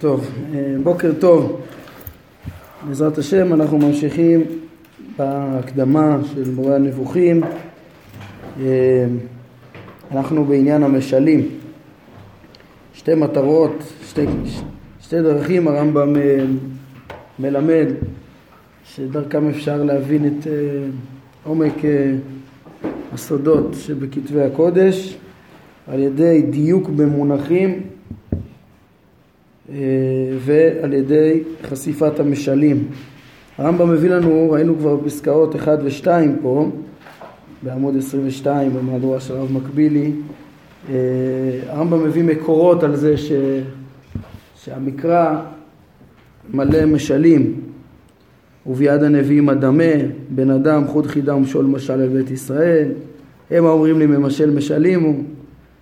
טוב, אה, בוקר טוב. בעזרת השם אנחנו ממשיכים בהקדמה של מורה הנבוכים. אה, אנחנו בעניין המשלים. שתי מטרות, שתי, שתי דרכים הרמב"ם אה, מלמד שדרכם אפשר להבין את עומק הסודות שבכתבי הקודש על ידי דיוק במונחים ועל ידי חשיפת המשלים. הרמב"ם מביא לנו, ראינו כבר בפסקאות 1 ו-2 פה, בעמוד 22 במהדורה של הרב מקבילי, אה, הרמב"ם מביא מקורות על זה ש... שהמקרא מלא משלים. וביד הנביאים הדמה, בן אדם חוד חידה ומשול משל על בית ישראל, הם האומרים לי ממשל משלים הוא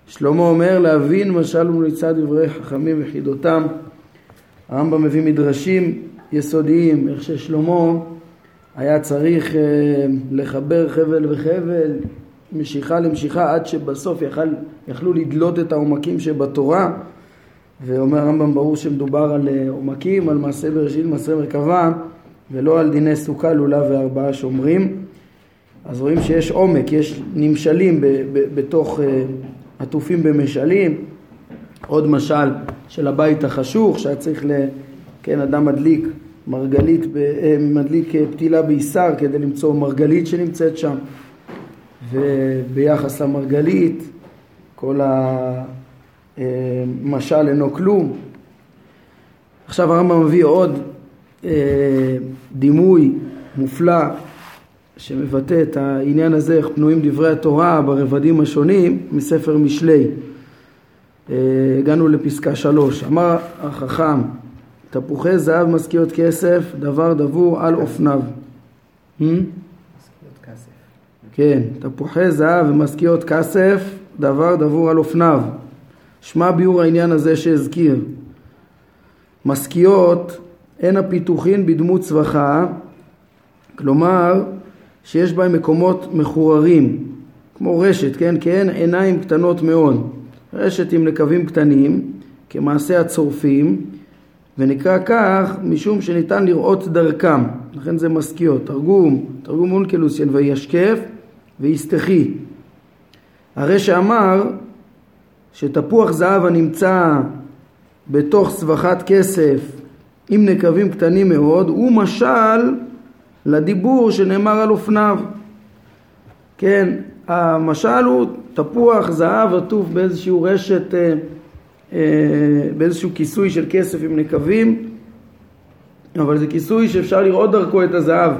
שלמה אומר להבין משל ומצד דברי חכמים וחידותם. הרמב"ם מביא מדרשים יסודיים, איך ששלמה היה צריך אה, לחבר חבל וחבל, משיכה למשיכה, עד שבסוף יכל, יכלו לדלות את העומקים שבתורה. ואומר הרמב"ם ברור שמדובר על אה, עומקים, על מעשה בראשית, מעשה מרכבה, ולא על דיני סוכה, לולב וארבעה שומרים. אז רואים שיש עומק, יש נמשלים בתוך אה, עטופים במשלים, עוד משל של הבית החשוך שהיה צריך, ל... כן, אדם מדליק מרגלית, אה, מדליק אה, פתילה בישר כדי למצוא מרגלית שנמצאת שם. וביחס למרגלית כל המשל אה, אינו כלום. עכשיו הרמב"ם מביא עוד דימוי מופלא שמבטא את העניין הזה, איך פנויים דברי התורה ברבדים השונים מספר משלי. אה, הגענו לפסקה שלוש. אמר החכם, תפוחי זהב משכיות כסף, דבר דבור על אופניו. Hmm? כן, תפוחי זהב ומשכיות כסף, דבר דבור על אופניו. שמע ביאור העניין הזה שהזכיר. משכיות הן הפיתוחין בדמות צווחה, כלומר שיש בהם מקומות מחוררים, כמו רשת, כן? כי הן עיניים קטנות מאוד. רשת עם נקבים קטנים, כמעשה הצורפים, ונקרא כך משום שניתן לראות דרכם, לכן זה משכיות. תרגום, תרגום אונקלוסיין וישקף ויסתכי. הרי שאמר שתפוח זהב הנמצא בתוך סבכת כסף עם נקבים קטנים מאוד הוא משל לדיבור שנאמר על אופניו. כן, המשל הוא תפוח זהב עטוף באיזשהו רשת, אה, אה, באיזשהו כיסוי של כסף עם נקבים, אבל זה כיסוי שאפשר לראות דרכו את הזהב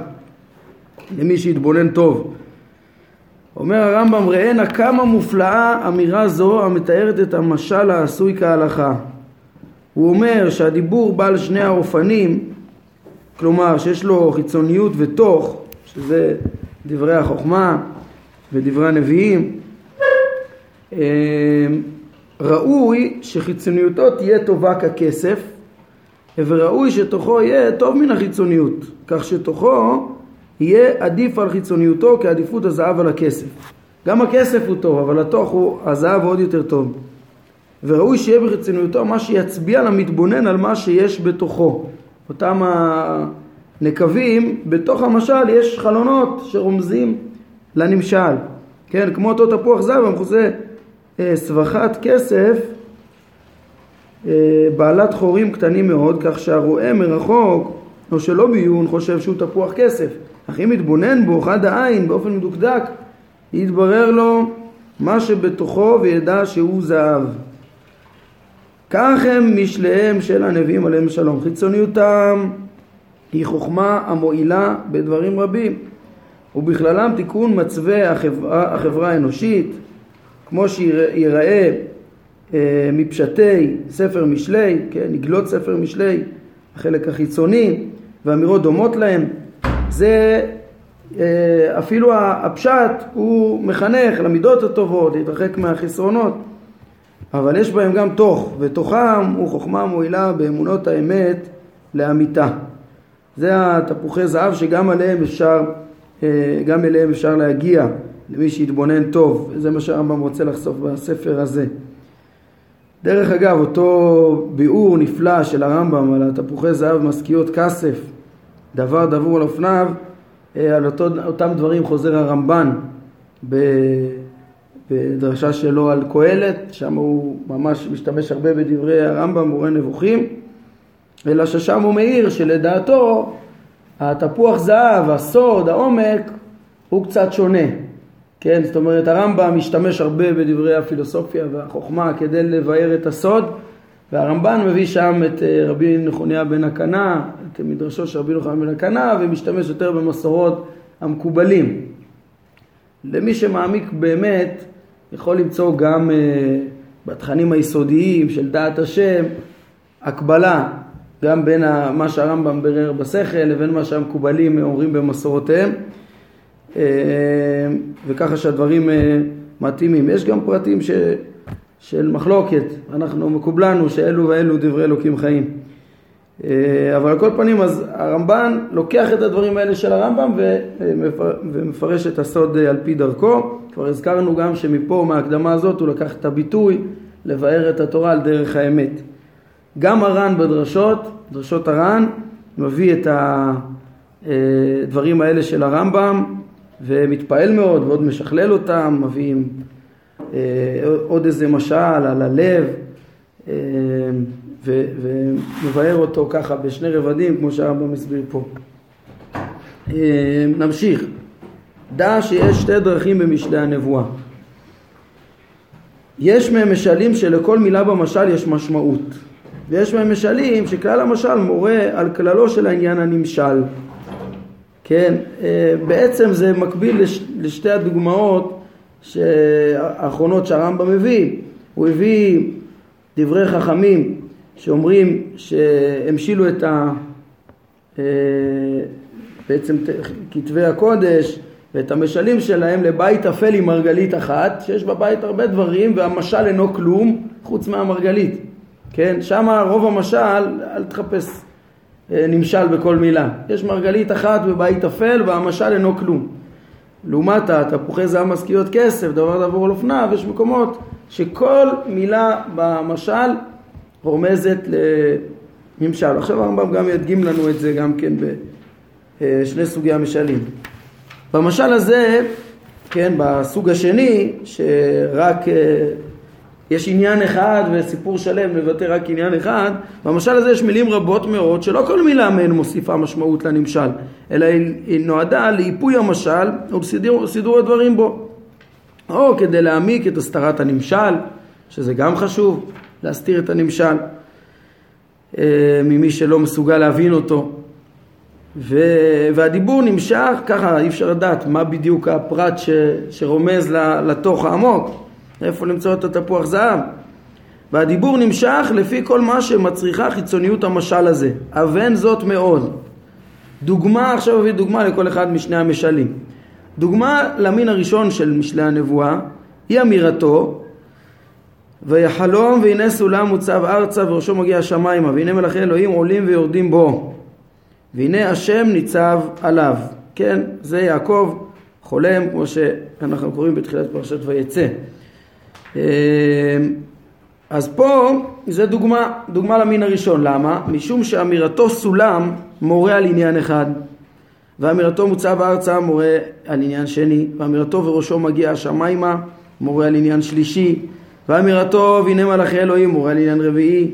למי שיתבונן טוב. אומר הרמב"ם ראינה כמה מופלאה אמירה זו המתארת את המשל העשוי כהלכה. הוא אומר שהדיבור בעל שני האופנים כלומר שיש לו חיצוניות ותוך, שזה דברי החוכמה ודברי הנביאים, אה, ראוי שחיצוניותו תהיה טובה ככסף וראוי שתוכו יהיה טוב מן החיצוניות, כך שתוכו יהיה עדיף על חיצוניותו כעדיפות הזהב על הכסף. גם הכסף הוא טוב, אבל התוך הוא, הזהב עוד יותר טוב. וראוי שיהיה בחיצוניותו מה שיצביע למתבונן על מה שיש בתוכו. אותם הנקבים, בתוך המשל יש חלונות שרומזים לנמשל, כן, כמו אותו תפוח זהב המכוסה אה, סבכת כסף אה, בעלת חורים קטנים מאוד, כך שהרואה מרחוק או שלא בעיון חושב שהוא תפוח כסף, אך אם יתבונן בו חד העין באופן מדוקדק, יתברר לו מה שבתוכו וידע שהוא זהב. כך הם משליהם של הנביאים עליהם שלום. חיצוניותם היא חוכמה המועילה בדברים רבים, ובכללם תיקון מצבי החברה, החברה האנושית, כמו שיראה אה, מפשטי ספר משלי, כן, נגלות ספר משלי, החלק החיצוני, ואמירות דומות להם. זה אה, אפילו הפשט הוא מחנך למידות הטובות, להתרחק מהחסרונות. אבל יש בהם גם תוך, ותוכם הוא חוכמה מועילה באמונות האמת לאמיתה. זה התפוחי זהב שגם עליהם אפשר, אה, גם אליהם אפשר להגיע למי שיתבונן טוב, וזה מה שהרמב"ם רוצה לחשוף בספר הזה. דרך אגב, אותו ביאור נפלא של הרמב"ם על התפוחי זהב משכיות כסף, דבר דבור על אופניו, אה, על אותו, אותם דברים חוזר הרמב"ן בדרשה שלו על קהלת, שם הוא ממש משתמש הרבה בדברי הרמב"ם, מורה נבוכים, אלא ששם הוא מעיר שלדעתו התפוח זהב, הסוד, העומק, הוא קצת שונה. כן, זאת אומרת הרמב"ם משתמש הרבה בדברי הפילוסופיה והחוכמה כדי לבאר את הסוד והרמב"ן מביא שם את אה, רבי נחוניה בן הקנה, את מדרשו של רבי נחוניה בן הקנה ומשתמש יותר במסורות המקובלים. למי שמעמיק באמת יכול למצוא גם uh, בתכנים היסודיים של דעת השם הקבלה גם בין מה שהרמב"ם ברר בשכל לבין מה שהמקובלים אומרים במסורותיהם uh, וככה שהדברים uh, מתאימים. יש גם פרטים ש, של מחלוקת, אנחנו מקובלנו שאלו ואלו דברי אלוקים חיים. אבל על כל פנים אז הרמב"ן לוקח את הדברים האלה של הרמב"ם ומפרש את הסוד על פי דרכו כבר הזכרנו גם שמפה, מההקדמה הזאת, הוא לקח את הביטוי לבאר את התורה על דרך האמת. גם הר"ן בדרשות, דרשות הר"ן, מביא את הדברים האלה של הרמב"ם ומתפעל מאוד ועוד משכלל אותם, מביאים אה, עוד איזה משל על הלב ומבאר אותו ככה בשני רבדים כמו שהרמב"ם הסביר פה. אה, נמשיך. דע שיש שתי דרכים במשלי הנבואה. יש מהם משלים שלכל מילה במשל יש משמעות, ויש מהם משלים שכלל המשל מורה על כללו של העניין הנמשל. כן, אה, בעצם זה מקביל לש, לשתי הדוגמאות האחרונות שהרמב"ם מביא. הוא הביא דברי חכמים שאומרים שהמשילו את ה... אה, בעצם כתבי הקודש ואת המשלים שלהם לבית אפל עם מרגלית אחת, שיש בבית הרבה דברים והמשל אינו כלום חוץ מהמרגלית. כן, שם רוב המשל, אל תחפש אה, נמשל בכל מילה. יש מרגלית אחת בבית אפל והמשל אינו כלום. לעומת התפוחי זהב משכיות כסף, דבר דבור על אופניו, יש מקומות שכל מילה במשל רומזת לנמשל. עכשיו הרמב"ם גם ידגים לנו את זה גם כן בשני סוגי המשלים. במשל הזה, כן, בסוג השני, שרק אה, יש עניין אחד וסיפור שלם מבטא רק עניין אחד, במשל הזה יש מילים רבות מאוד שלא כל מילה מהן מוסיפה משמעות לנמשל, אלא היא נועדה לאיפוי המשל ולסידור הדברים בו. או כדי להעמיק את הסתרת הנמשל, שזה גם חשוב, להסתיר את הנמשל אה, ממי שלא מסוגל להבין אותו. ו... והדיבור נמשך, ככה אי אפשר לדעת מה בדיוק הפרט ש... שרומז לתוך העמוק, איפה למצוא את התפוח זהב. והדיבור נמשך לפי כל מה שמצריכה חיצוניות המשל הזה. אבן זאת מאוד. דוגמה, עכשיו אביא דוגמה לכל אחד משני המשלים. דוגמה למין הראשון של משלי הנבואה היא אמירתו ויחלום והנה סולם מוצב ארצה וראשו מגיע השמיימה והנה מלאכי אלוהים עולים ויורדים בו והנה השם ניצב עליו. כן, זה יעקב חולם, כמו שאנחנו קוראים בתחילת פרשת ויצא. אמ, אז פה זה דוגמה, דוגמה למין הראשון. למה? משום שאמירתו סולם מורה על עניין אחד, ואמירתו מוצב ארצה מורה על עניין שני, ואמירתו וראשו מגיע השמיימה מורה על עניין שלישי, ואמירתו והנה מלאכי אלוהים מורה על עניין רביעי,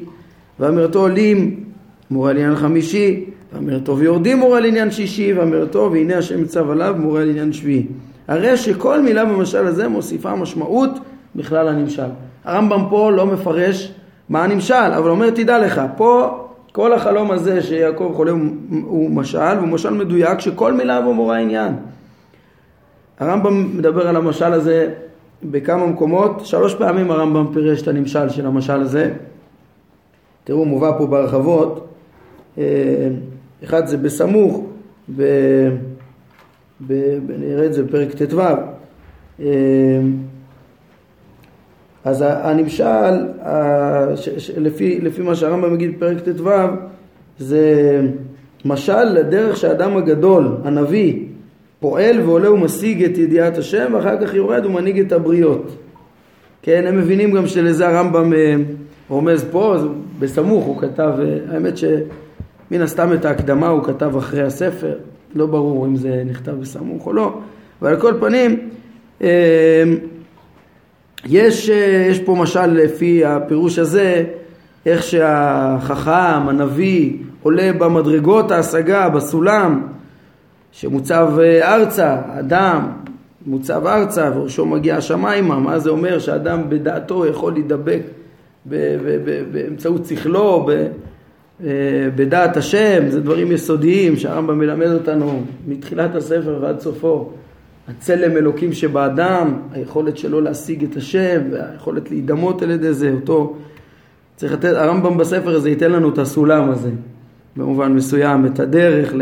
ואמירתו עולים מורה על עניין חמישי, ואמירתו ויורדים מורה על עניין שישי, ואמירתו והנה השם מצב עליו מורה על עניין שביעי. הרי שכל מילה במשל הזה מוסיפה משמעות בכלל הנמשל. הרמב"ם פה לא מפרש מה הנמשל, אבל אומר תדע לך, פה כל החלום הזה שיעקב חולה הוא משל, הוא משל מדויק שכל מילה בו מורה עניין. הרמב"ם מדבר על המשל הזה בכמה מקומות, שלוש פעמים הרמב"ם פירש את הנמשל של המשל הזה. תראו, מובא פה בהרחבות. אה, אחד זה בסמוך, ב, ב, ב, נראה את זה בפרק ט"ו. אה, אז הנמשל, לפי, לפי מה שהרמב"ם מגיד בפרק ט"ו, זה משל לדרך שהאדם הגדול, הנביא, פועל ועולה ומשיג את ידיעת השם ואחר כך יורד ומנהיג את הבריות. כן, הם מבינים גם שלזה הרמב"ם אה, רומז פה, בסמוך הוא כתב, האמת שמן הסתם את ההקדמה הוא כתב אחרי הספר, לא ברור אם זה נכתב בסמוך או לא, אבל על כל פנים יש, יש פה משל לפי הפירוש הזה איך שהחכם, הנביא, עולה במדרגות ההשגה, בסולם, שמוצב אה, ארצה, אדם מוצב ארצה וראשו מגיע השמיימה, מה זה אומר שאדם בדעתו יכול להידבק באמצעות שכלו, אה, בדעת השם, זה דברים יסודיים שהרמב"ם מלמד אותנו מתחילת הספר ועד סופו. הצלם אלוקים שבאדם, היכולת שלו להשיג את השם והיכולת להידמות על ידי זה, אותו צריך לתת, הרמב"ם בספר הזה ייתן לנו את הסולם הזה במובן מסוים, את הדרך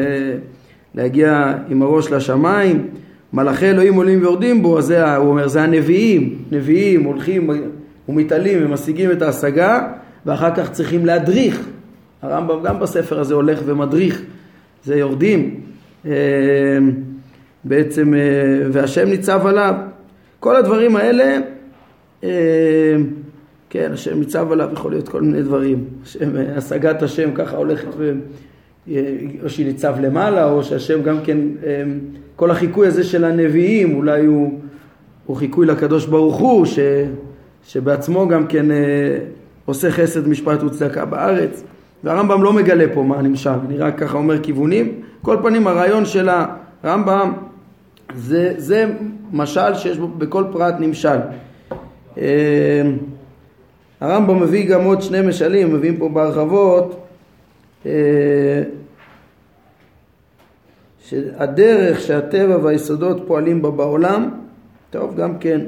להגיע עם הראש לשמיים, מלאכי אלוהים עולים ויורדים בו, אז זה, הוא אומר, זה הנביאים, נביאים הולכים ומתעלים ומשיגים את ההשגה ואחר כך צריכים להדריך, הרמב"ם גם בספר הזה הולך ומדריך, זה יורדים אה, בעצם, אה, והשם ניצב עליו, כל הדברים האלה אה, כן, השם ניצב עליו, יכול להיות כל מיני דברים. השם, השגת השם ככה הולכת. או שהיא ניצב למעלה, או שהשם גם כן, אמ, כל החיקוי הזה של הנביאים, אולי הוא, הוא חיקוי לקדוש ברוך הוא, ש, שבעצמו גם כן אה, עושה חסד משפט וצדקה בארץ. והרמב"ם לא מגלה פה מה נמשל, אני רק ככה אומר כיוונים. כל פנים הרעיון של הרמב"ם זה, זה משל שיש בו בכל פרט נמשל. הרמב"ם מביא גם עוד שני משלים, מביאים פה בהרחבות אה, שהדרך שהטבע והיסודות פועלים בה בעולם, טוב גם כן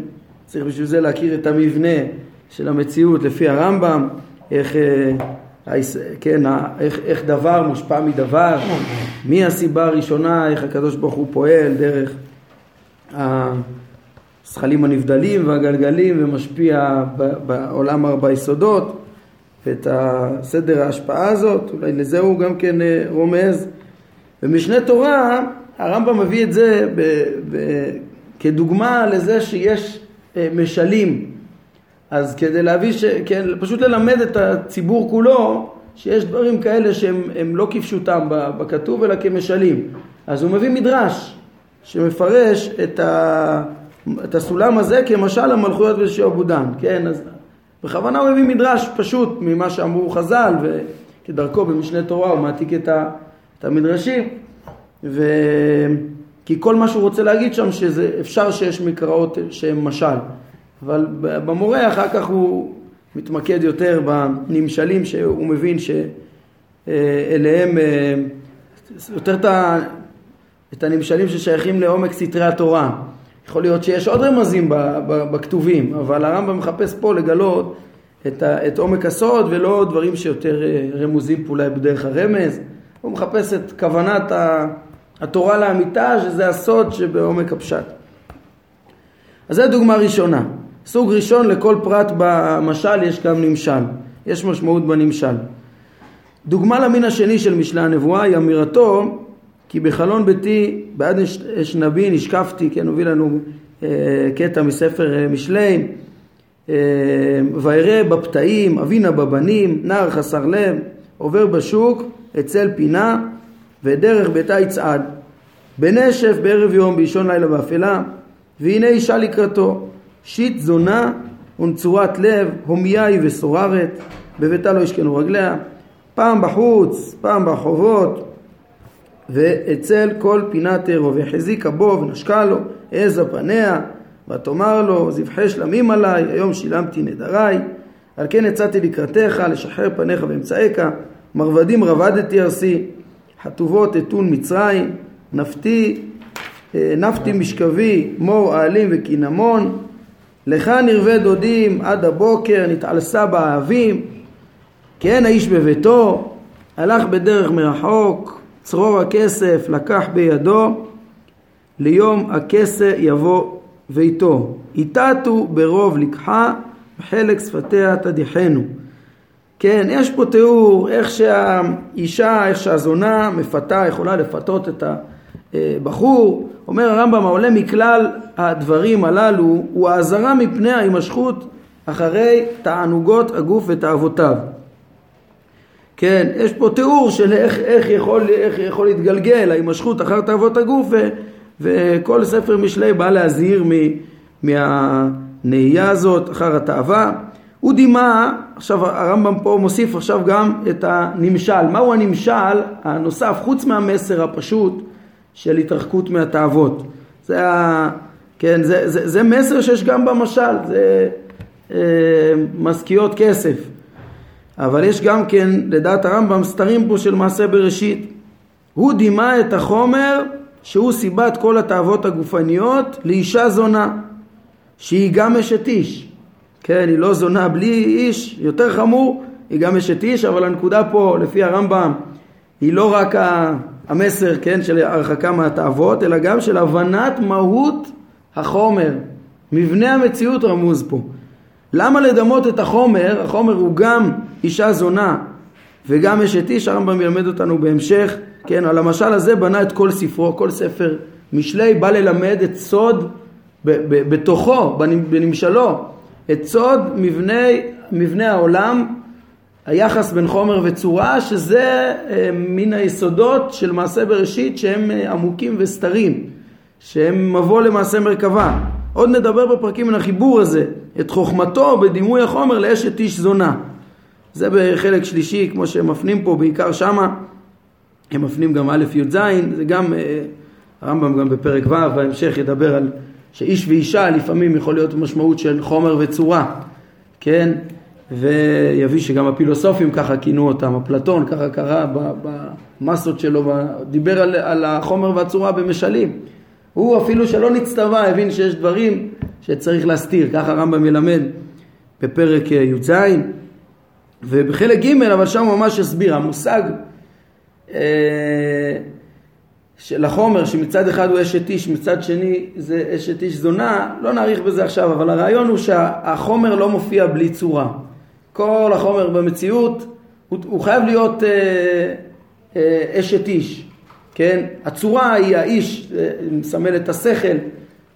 צריך בשביל זה להכיר את המבנה של המציאות לפי הרמב"ם, איך, אה, כן, איך, איך דבר מושפע מדבר, מי הסיבה הראשונה, איך הקדוש ברוך הוא פועל דרך הזכלים הנבדלים והגלגלים ומשפיע בעולם ארבע יסודות ואת הסדר ההשפעה הזאת, אולי לזה הוא גם כן אה, רומז. במשנה תורה הרמב"ם מביא את זה ב, ב, כדוגמה לזה שיש אה, משלים. אז כדי להביא, ש, כן, פשוט ללמד את הציבור כולו שיש דברים כאלה שהם לא כפשוטם בכתוב אלא כמשלים. אז הוא מביא מדרש שמפרש את ה... את הסולם הזה כמשל המלכויות ושעבודן, כן? אז בכוונה הוא מביא מדרש פשוט ממה שאמרו חז"ל, וכדרכו במשנה תורה הוא מעתיק את המדרשים, ו... כי כל מה שהוא רוצה להגיד שם שזה אפשר שיש מקראות שהן משל, אבל במורה אחר כך הוא מתמקד יותר בנמשלים שהוא מבין שאליהם אה, יותר את הנמשלים ששייכים לעומק סתרי התורה יכול להיות שיש עוד רמזים בכתובים, אבל הרמב"ם מחפש פה לגלות את, ה, את עומק הסוד ולא דברים שיותר אה, רמוזים פה אולי בדרך הרמז. הוא מחפש את כוונת התורה לאמיתה, שזה הסוד שבעומק הפשט. אז זו דוגמה ראשונה. סוג ראשון לכל פרט במשל יש גם נמשל. יש משמעות בנמשל. דוגמה למין השני של משלי הנבואה היא אמירתו כי בחלון ביתי בעד אשנבי נשקפתי, כן, הוביל לנו אה, קטע מספר אה, משלי, אה, וירא בפתאים, אבינה בבנים, נער חסר לב, עובר בשוק, אצל פינה, ודרך ביתה יצעד. בנשף בערב יום, באישון לילה באפלה, והנה אישה לקראתו, שיט זונה ונצורת לב, הומיה היא וסוררת, בביתה לא ישכנו רגליה, פעם בחוץ, פעם ברחובות, ואצל כל פינת ערו, והחזיקה בו ונשקה לו, העזה פניה, ותאמר לו, זבחי שלמים עליי, היום שילמתי נדריי, על כן יצאתי לקראתך, לשחרר פניך ואמצעיך, מרבדים רבדתי ארסי, חטובות אתון מצרים, נפתי, אה, נפתי משכבי, מור העלים וקינמון, לך נרווה דודים עד הבוקר, נתעלסה באהבים, כן האיש בביתו, הלך בדרך מרחוק, צרור הכסף לקח בידו, ליום הכסה יבוא ואיתו. איתתו ברוב לקחה, בחלק שפתיה תדיחנו. כן, יש פה תיאור איך שהאישה, איך שהזונה מפתה, יכולה לפתות את הבחור. אומר הרמב"ם, העולה מכלל הדברים הללו הוא האזהרה מפני ההימשכות אחרי תענוגות הגוף ותאוותיו. כן, יש פה תיאור של איך, איך, יכול, איך יכול להתגלגל ההימשכות אחר תאוות הגוף ו, וכל ספר משלי בא להזהיר מ, מהנהייה הזאת אחר התאווה. הוא דימה, עכשיו הרמב"ם פה מוסיף עכשיו גם את הנמשל. מהו הנמשל הנוסף חוץ מהמסר הפשוט של התרחקות מהתאוות? זה, ה, כן, זה, זה, זה מסר שיש גם במשל, זה אה, משכיות כסף. אבל יש גם כן, לדעת הרמב"ם, סתרים פה של מעשה בראשית. הוא דימה את החומר שהוא סיבת כל התאוות הגופניות לאישה זונה, שהיא גם אשת איש. כן, היא לא זונה בלי איש, יותר חמור, היא גם אשת איש, אבל הנקודה פה, לפי הרמב"ם, היא לא רק המסר, כן, של הרחקה מהתאוות, אלא גם של הבנת מהות החומר. מבנה המציאות רמוז פה. למה לדמות את החומר? החומר הוא גם אישה זונה וגם אשת איש, הרמב"ם ילמד אותנו בהמשך, כן, על המשל הזה בנה את כל ספרו, כל ספר משלי בא ללמד את סוד בתוכו, בנמשלו, את סוד מבנה, מבנה העולם, היחס בין חומר וצורה, שזה אה, מן היסודות של מעשה בראשית שהם אה, עמוקים וסתרים, שהם מבוא למעשה מרכבה. עוד נדבר בפרקים מן החיבור הזה, את חוכמתו בדימוי החומר לאשת איש זונה. זה בחלק שלישי, כמו שהם מפנים פה, בעיקר שמה, הם מפנים גם א' י"ז, זה גם, אה, הרמב"ם גם בפרק ו', בהמשך ידבר על שאיש ואישה לפעמים יכול להיות משמעות של חומר וצורה, כן? ויביא שגם הפילוסופים ככה כינו אותם, אפלטון ככה קרא במסות שלו, דיבר על, על החומר והצורה במשלים. הוא אפילו שלא נצטווה הבין שיש דברים שצריך להסתיר, ככה הרמב"ם ילמד בפרק י"ז ובחלק ג' אבל שם הוא ממש הסביר, המושג אה, של החומר שמצד אחד הוא אשת איש, מצד שני זה אשת איש זונה, לא נאריך בזה עכשיו, אבל הרעיון הוא שהחומר לא מופיע בלי צורה. כל החומר במציאות הוא, הוא חייב להיות אה, אה, אשת איש. כן? הצורה היא האיש, אה, מסמל את השכל,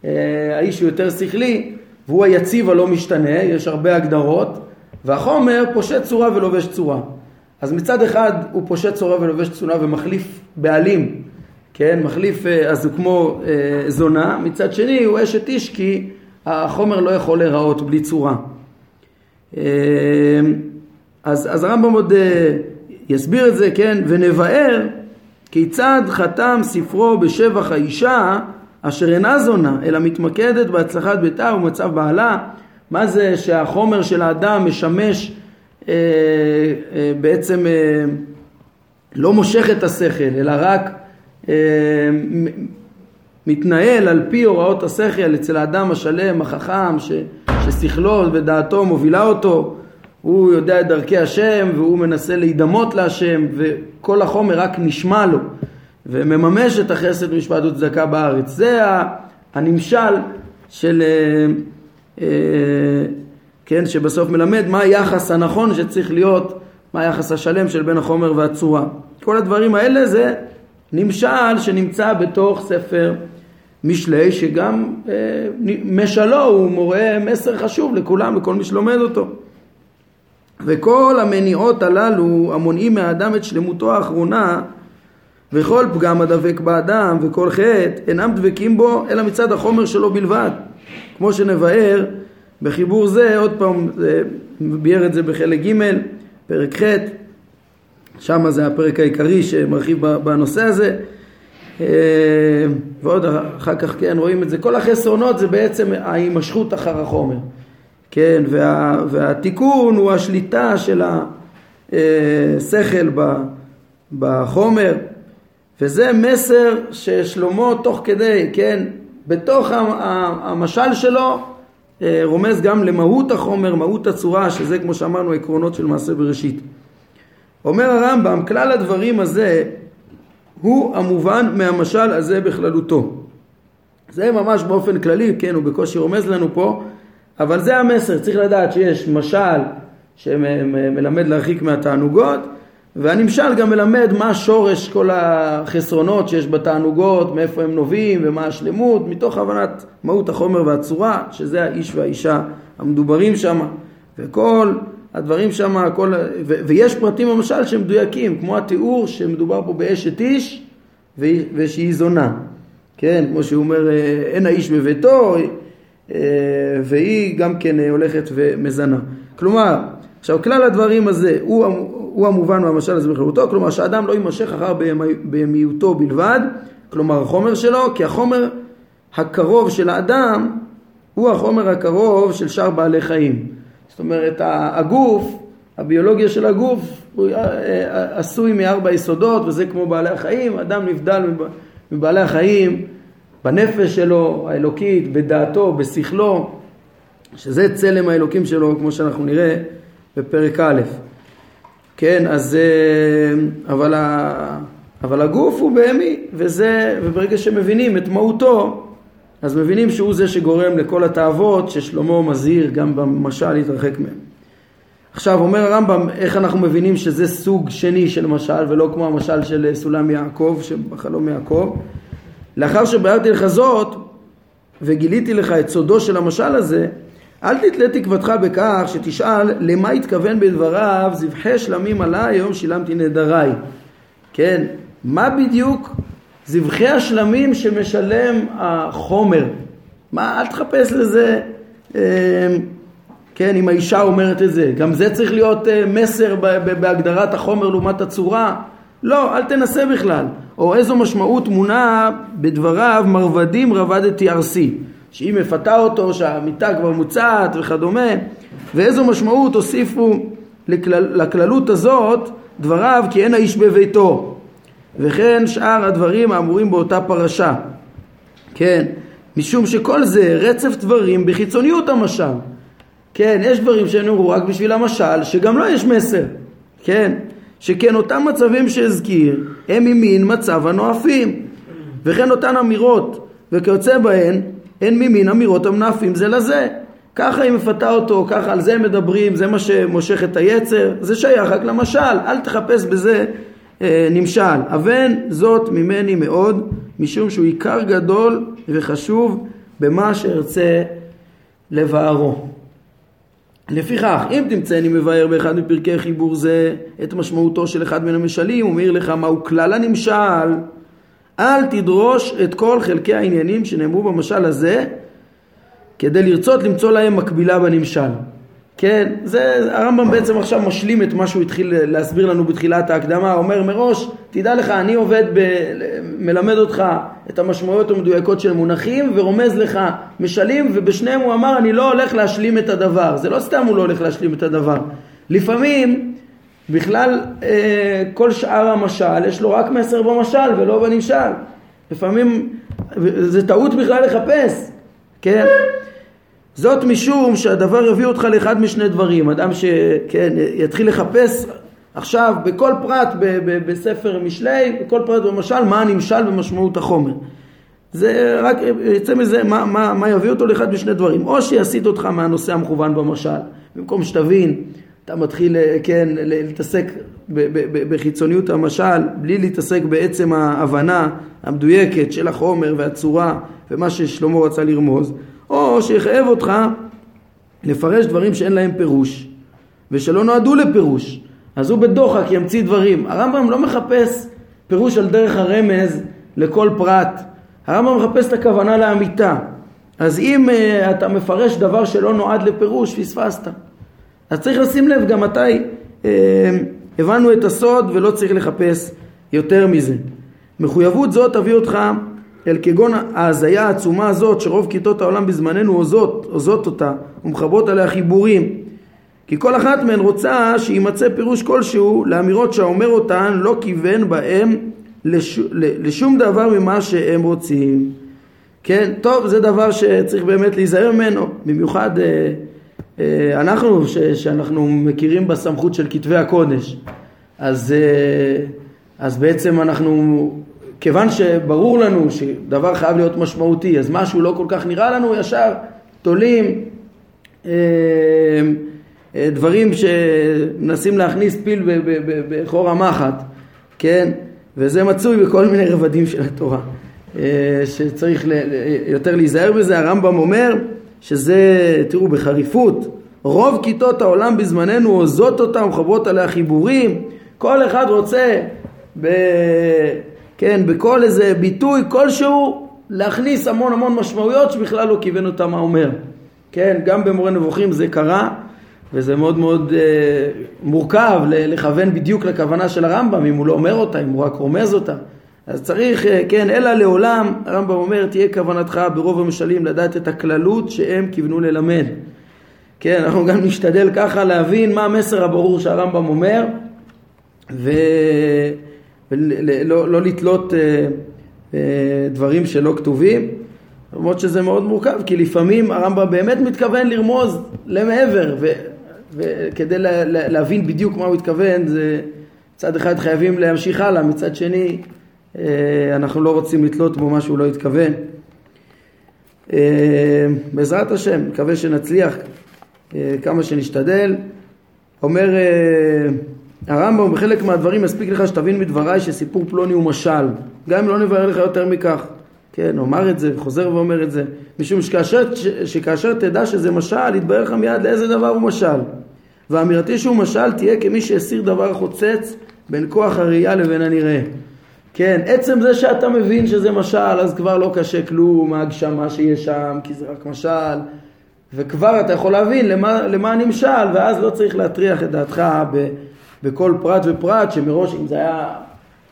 אה, האיש הוא יותר שכלי והוא היציב הלא משתנה, יש הרבה הגדרות, והחומר פושט צורה ולובש צורה. אז מצד אחד הוא פושט צורה ולובש צורה ומחליף בעלים, כן? מחליף, אה, אז הוא כמו זונה, מצד שני הוא אשת איש כי החומר לא יכול להיראות בלי צורה. אז, אז הרמב"ם עוד יסביר את זה, כן? ונבאר כיצד חתם ספרו בשבח האישה אשר אינה זונה אלא מתמקדת בהצלחת ביתה ומצב בעלה? מה זה שהחומר של האדם משמש אה, אה, בעצם אה, לא מושך את השכל אלא רק אה, מתנהל על פי הוראות השכל אצל האדם השלם החכם ש, ששכלו ודעתו מובילה אותו הוא יודע את דרכי השם והוא מנסה להידמות להשם וכל החומר רק נשמע לו ומממש את החסד משפט וצדקה בארץ. זה הנמשל של, אה, אה, כן, שבסוף מלמד מה היחס הנכון שצריך להיות, מה היחס השלם של בין החומר והצורה. כל הדברים האלה זה נמשל שנמצא בתוך ספר משלי שגם אה, משלו הוא מורה מסר חשוב לכולם, לכל מי שלומד אותו. וכל המניעות הללו המונעים מהאדם את שלמותו האחרונה וכל פגם הדבק באדם וכל חטא אינם דבקים בו אלא מצד החומר שלו בלבד. כמו שנבהר בחיבור זה עוד פעם ביאר את זה בחלק ג' פרק ח' שם זה הפרק העיקרי שמרחיב בנושא הזה. אה, ועוד אחר כך כן רואים את זה. כל החסרונות זה בעצם ההימשכות אחר החומר כן, וה, והתיקון הוא השליטה של השכל בחומר, וזה מסר ששלמה תוך כדי, כן, בתוך המשל שלו אה, רומז גם למהות החומר, מהות הצורה, שזה כמו שאמרנו עקרונות של מעשה בראשית. אומר הרמב"ם, כלל הדברים הזה הוא המובן מהמשל הזה בכללותו. זה ממש באופן כללי, כן, הוא בקושי רומז לנו פה, אבל זה המסר, צריך לדעת שיש משל שמלמד להרחיק מהתענוגות והנמשל גם מלמד מה שורש כל החסרונות שיש בתענוגות, מאיפה הם נובעים ומה השלמות, מתוך הבנת מהות החומר והצורה, שזה האיש והאישה המדוברים שם. וכל הדברים שם, הכל, ו, ויש פרטים למשל שהם מדויקים, כמו התיאור שמדובר פה באשת איש ושהיא זונה, כן, כמו שהוא אומר, אין האיש בביתו, והיא גם כן הולכת ומזנה. כלומר, עכשיו כלל הדברים הזה הוא, הוא המובן מהמשל הזה בחירותו, כלומר שאדם לא יימשך אחר בהמיותו בלבד, כלומר החומר שלו, כי החומר הקרוב של האדם הוא החומר הקרוב של שאר בעלי חיים. זאת אומרת הגוף, הביולוגיה של הגוף הוא אה, אה, עשוי מארבע יסודות וזה כמו בעלי החיים, אדם נבדל מבעלי החיים בנפש שלו האלוקית, בדעתו, בשכלו, שזה צלם האלוקים שלו כמו שאנחנו נראה בפרק א'. כן, אז אה, אבל, אבל הגוף הוא בהמי, וזה, וברגע שמבינים את מהותו, אז מבינים שהוא זה שגורם לכל התאוות ששלמה מזהיר גם במשל להתרחק מהם. עכשיו אומר הרמב"ם איך אנחנו מבינים שזה סוג שני של משל ולא כמו המשל של סולם יעקב שבחלום יעקב לאחר שביארתי לך זאת וגיליתי לך את סודו של המשל הזה אל תתלה תקוותך בכך שתשאל למה התכוון בדבריו זבחי שלמים עליי היום שילמתי נדריי כן מה בדיוק זבחי השלמים שמשלם החומר. מה, אל תחפש לזה, אה, כן, אם האישה אומרת את זה. גם זה צריך להיות אה, מסר בהגדרת החומר לעומת הצורה. לא, אל תנסה בכלל. או איזו משמעות מונה בדבריו מרבדים רבדתי ארסי. שהיא מפתה אותו, שהמיטה כבר מוצעת וכדומה. ואיזו משמעות הוסיפו לכלל, לכללות הזאת דבריו כי אין האיש בביתו. וכן שאר הדברים האמורים באותה פרשה. כן, משום שכל זה רצף דברים בחיצוניות המשל. כן, יש דברים שנאמרו רק בשביל המשל, שגם לו לא יש מסר. כן, שכן אותם מצבים שהזכיר הם ממין מצב הנואפים. וכן אותן אמירות וכיוצא בהן הן ממין אמירות המנאפים זה לזה. ככה היא מפתה אותו, ככה על זה מדברים, זה מה שמושך את היצר, זה שייך רק למשל, אל תחפש בזה אה, נמשל, אבן זאת ממני מאוד, משום שהוא עיקר גדול וחשוב במה שארצה לבארו. לפיכך, אם תמצאני מבאר באחד מפרקי חיבור זה את משמעותו של אחד מן המשלים, הוא מעיר לך מהו כלל הנמשל, אל תדרוש את כל חלקי העניינים שנאמרו במשל הזה, כדי לרצות למצוא להם מקבילה בנמשל. כן, זה הרמב"ם בעצם עכשיו משלים את מה שהוא התחיל להסביר לנו בתחילת ההקדמה, אומר מראש, תדע לך, אני עובד, ב, מלמד אותך את המשמעויות המדויקות של מונחים ורומז לך משלים ובשניהם הוא אמר אני לא הולך להשלים את הדבר, זה לא סתם הוא לא הולך להשלים את הדבר, לפעמים בכלל אה, כל שאר המשל יש לו רק מסר במשל ולא בנמשל, לפעמים זה טעות בכלל לחפש, כן? זאת משום שהדבר יביא אותך לאחד משני דברים, אדם שכן יתחיל לחפש עכשיו בכל פרט ב- ב- בספר משלי, בכל פרט במשל, מה הנמשל במשמעות החומר. זה רק יצא מזה מה, מה, מה יביא אותו לאחד משני דברים, או שיסיט אותך מהנושא המכוון במשל, במקום שתבין, אתה מתחיל כן להתעסק בחיצוניות המשל, בלי להתעסק בעצם ההבנה המדויקת של החומר והצורה ומה ששלמה רצה לרמוז, או שיחייב אותך לפרש דברים שאין להם פירוש ושלא נועדו לפירוש אז הוא בדוחק ימציא דברים. הרמב"ם לא מחפש פירוש על דרך הרמז לכל פרט. הרמב"ם מחפש את הכוונה לאמיתה. אז אם uh, אתה מפרש דבר שלא נועד לפירוש פספסת. אז צריך לשים לב גם מתי uh, הבנו את הסוד ולא צריך לחפש יותר מזה. מחויבות זאת תביא אותך אל כגון ההזיה העצומה הזאת שרוב כיתות העולם בזמננו עוזות, עוזות אותה ומחברות עליה חיבורים. כי כל אחת מהן רוצה שימצא פירוש כלשהו לאמירות שהאומר אותן לא כיוון בהם לש, לשום דבר ממה שהם רוצים. כן, טוב, זה דבר שצריך באמת להיזהר ממנו, במיוחד אה, אה, אנחנו, ש, שאנחנו מכירים בסמכות של כתבי הקודש. אז, אה, אז בעצם אנחנו כיוון שברור לנו שדבר חייב להיות משמעותי, אז משהו לא כל כך נראה לנו, ישר תולים אה, אה, דברים שמנסים להכניס פיל בחור המחט, כן? וזה מצוי בכל מיני רבדים של התורה, אה, שצריך יותר להיזהר בזה. הרמב"ם אומר שזה, תראו, בחריפות, רוב כיתות העולם בזמננו עוזות אותה ומחברות עליה חיבורים. כל אחד רוצה, ב... כן, בכל איזה ביטוי כלשהו, להכניס המון המון משמעויות שבכלל לא כיוון אותה מה אומר. כן, גם במורה נבוכים זה קרה, וזה מאוד מאוד אה, מורכב לכוון בדיוק לכוונה של הרמב"ם, אם הוא לא אומר אותה, אם הוא רק רומז אותה. אז צריך, אה, כן, אלא לעולם, הרמב"ם אומר, תהיה כוונתך ברוב המשלים לדעת את הכללות שהם כיוונו ללמד. כן, אנחנו גם נשתדל ככה להבין מה המסר הברור שהרמב"ם אומר, ולא לא לתלות אה, אה, דברים שלא כתובים, למרות שזה מאוד מורכב, כי לפעמים הרמב"ם באמת מתכוון לרמוז למעבר, ו, וכדי לה, לה, להבין בדיוק מה הוא התכוון, זה מצד אחד חייבים להמשיך הלאה, מצד שני אה, אנחנו לא רוצים לתלות בו מה שהוא לא התכוון. אה, בעזרת השם, מקווה שנצליח אה, כמה שנשתדל. אומר הרמב"ם, בחלק מהדברים מספיק לך שתבין מדבריי שסיפור פלוני הוא משל, גם אם לא נבהר לך יותר מכך. כן, אומר את זה, חוזר ואומר את זה, משום שכאשר, שכאשר תדע שזה משל, יתברר לך מיד לאיזה דבר הוא משל. ואמירתי שהוא משל תהיה כמי שהסיר דבר חוצץ בין כוח הראייה לבין הנראה. כן, עצם זה שאתה מבין שזה משל, אז כבר לא קשה כלום, ההגשמה שיש שם, כי זה רק משל, וכבר אתה יכול להבין למה, למה נמשל, ואז לא צריך להטריח את דעתך ב, בכל פרט ופרט, שמראש אם זה היה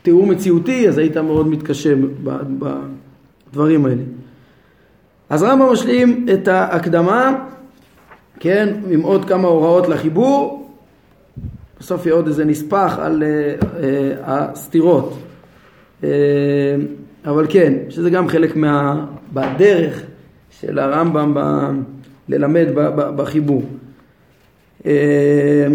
תיאור מציאותי, אז היית מאוד מתקשה בדברים האלה. אז רמב"ם משלים את ההקדמה, כן, עם עוד כמה הוראות לחיבור, בסוף יהיה עוד איזה נספח על uh, uh, הסתירות. אה, אבל כן, שזה גם חלק מה... בדרך של הרמב"ם ב... ללמד בחיבור. אה,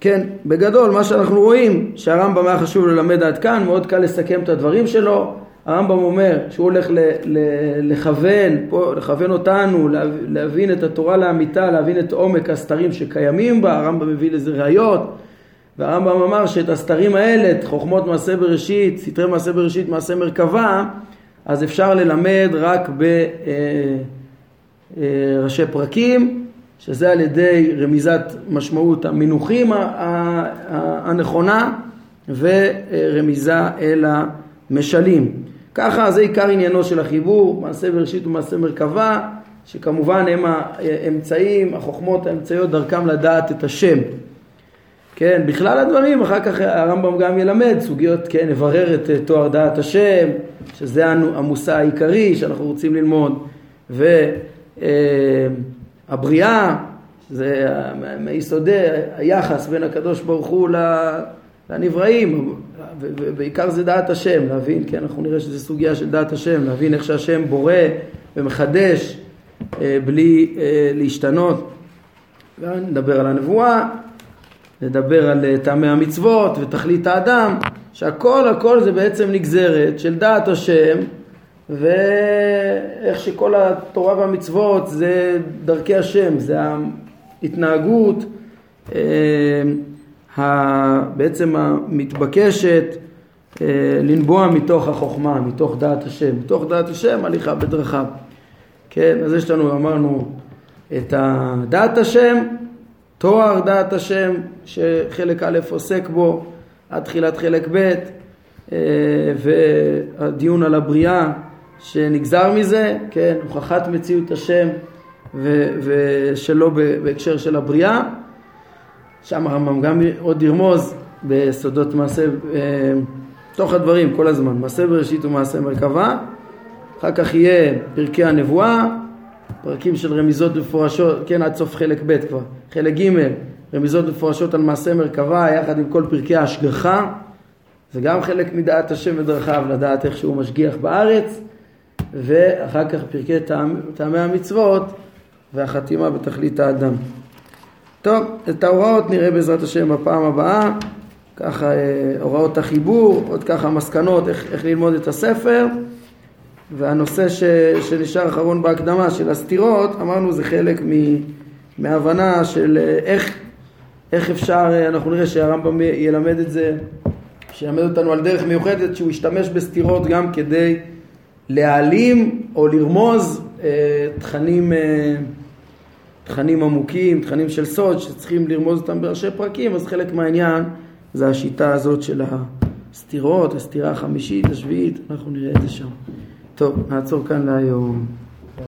כן, בגדול מה שאנחנו רואים שהרמב"ם היה חשוב ללמד עד כאן, מאוד קל לסכם את הדברים שלו. הרמב"ם אומר שהוא הולך ל, ל, לכוון, פה, לכוון אותנו, להבין את התורה לאמיתה, להבין את עומק הסתרים שקיימים בה, הרמב"ם מביא לזה ראיות. והרמב"ם אמר שאת הסתרים האלה, את חוכמות מעשה בראשית, סתרי מעשה בראשית, מעשה מרכבה, אז אפשר ללמד רק בראשי אה, אה, פרקים, שזה על ידי רמיזת משמעות המינוחים הנכונה ורמיזה אל המשלים. ככה זה עיקר עניינו של החיבור, מעשה בראשית ומעשה מרכבה, שכמובן הם האמצעים, החוכמות האמצעיות דרכם לדעת את השם. כן, בכלל הדברים, אחר כך הרמב"ם גם ילמד סוגיות, כן, נברר את אה, תואר דעת השם, שזה המושא העיקרי שאנחנו רוצים ללמוד, והבריאה, אה, שזה מיסודי היחס בין הקדוש ברוך הוא לנבראים, ובעיקר זה דעת השם, להבין, כן, אנחנו נראה שזה סוגיה של דעת השם, להבין איך שהשם בורא ומחדש אה, בלי להשתנות. נדבר על הנבואה, נדבר על אה, טעמי המצוות ותכלית האדם, שהכל הכל זה בעצם נגזרת של דעת השם ואיך שכל התורה והמצוות זה דרכי השם, זה ההתנהגות אה, בעצם המתבקשת אה, לנבוע מתוך החוכמה, מתוך דעת השם, מתוך דעת השם הליכה בדרכיו. כן, אז יש לנו, אמרנו, את דעת השם תואר דעת השם שחלק א' עוסק בו עד תחילת חלק ב' אה, והדיון על הבריאה שנגזר מזה, כן, הוכחת מציאות השם ושלא בהקשר של הבריאה. שם הרמב"ם גם עוד ירמוז בסודות מעשה, אה, תוך הדברים כל הזמן, מעשה בראשית ומעשה מרכבה. אחר כך יהיה פרקי הנבואה, פרקים של רמיזות מפורשות, כן, עד סוף חלק ב' כבר. חלק ג', רמיזות מפורשות על מעשה מרכבה, יחד עם כל פרקי ההשגחה. זה גם חלק מדעת השם ודרכיו, לדעת איך שהוא משגיח בארץ. ואחר כך פרקי טעמי המצוות והחתימה בתכלית האדם. טוב, את ההוראות נראה בעזרת השם בפעם הבאה. ככה אה, הוראות החיבור, עוד ככה מסקנות איך, איך ללמוד את הספר. והנושא ש, שנשאר אחרון בהקדמה של הסתירות, אמרנו זה חלק מ, מהבנה של אה, איך, איך אפשר, אה, אנחנו נראה שהרמב"ם ילמד את זה, שילמד אותנו על דרך מיוחדת שהוא ישתמש בסתירות גם כדי להעלים או לרמוז אה, תכנים, אה, תכנים עמוקים, תכנים של סוד שצריכים לרמוז אותם בראשי פרקים, אז חלק מהעניין זה השיטה הזאת של הסתירות, הסתירה החמישית, השביעית, אנחנו נראה את זה שם. טוב, נעצור כאן להיום.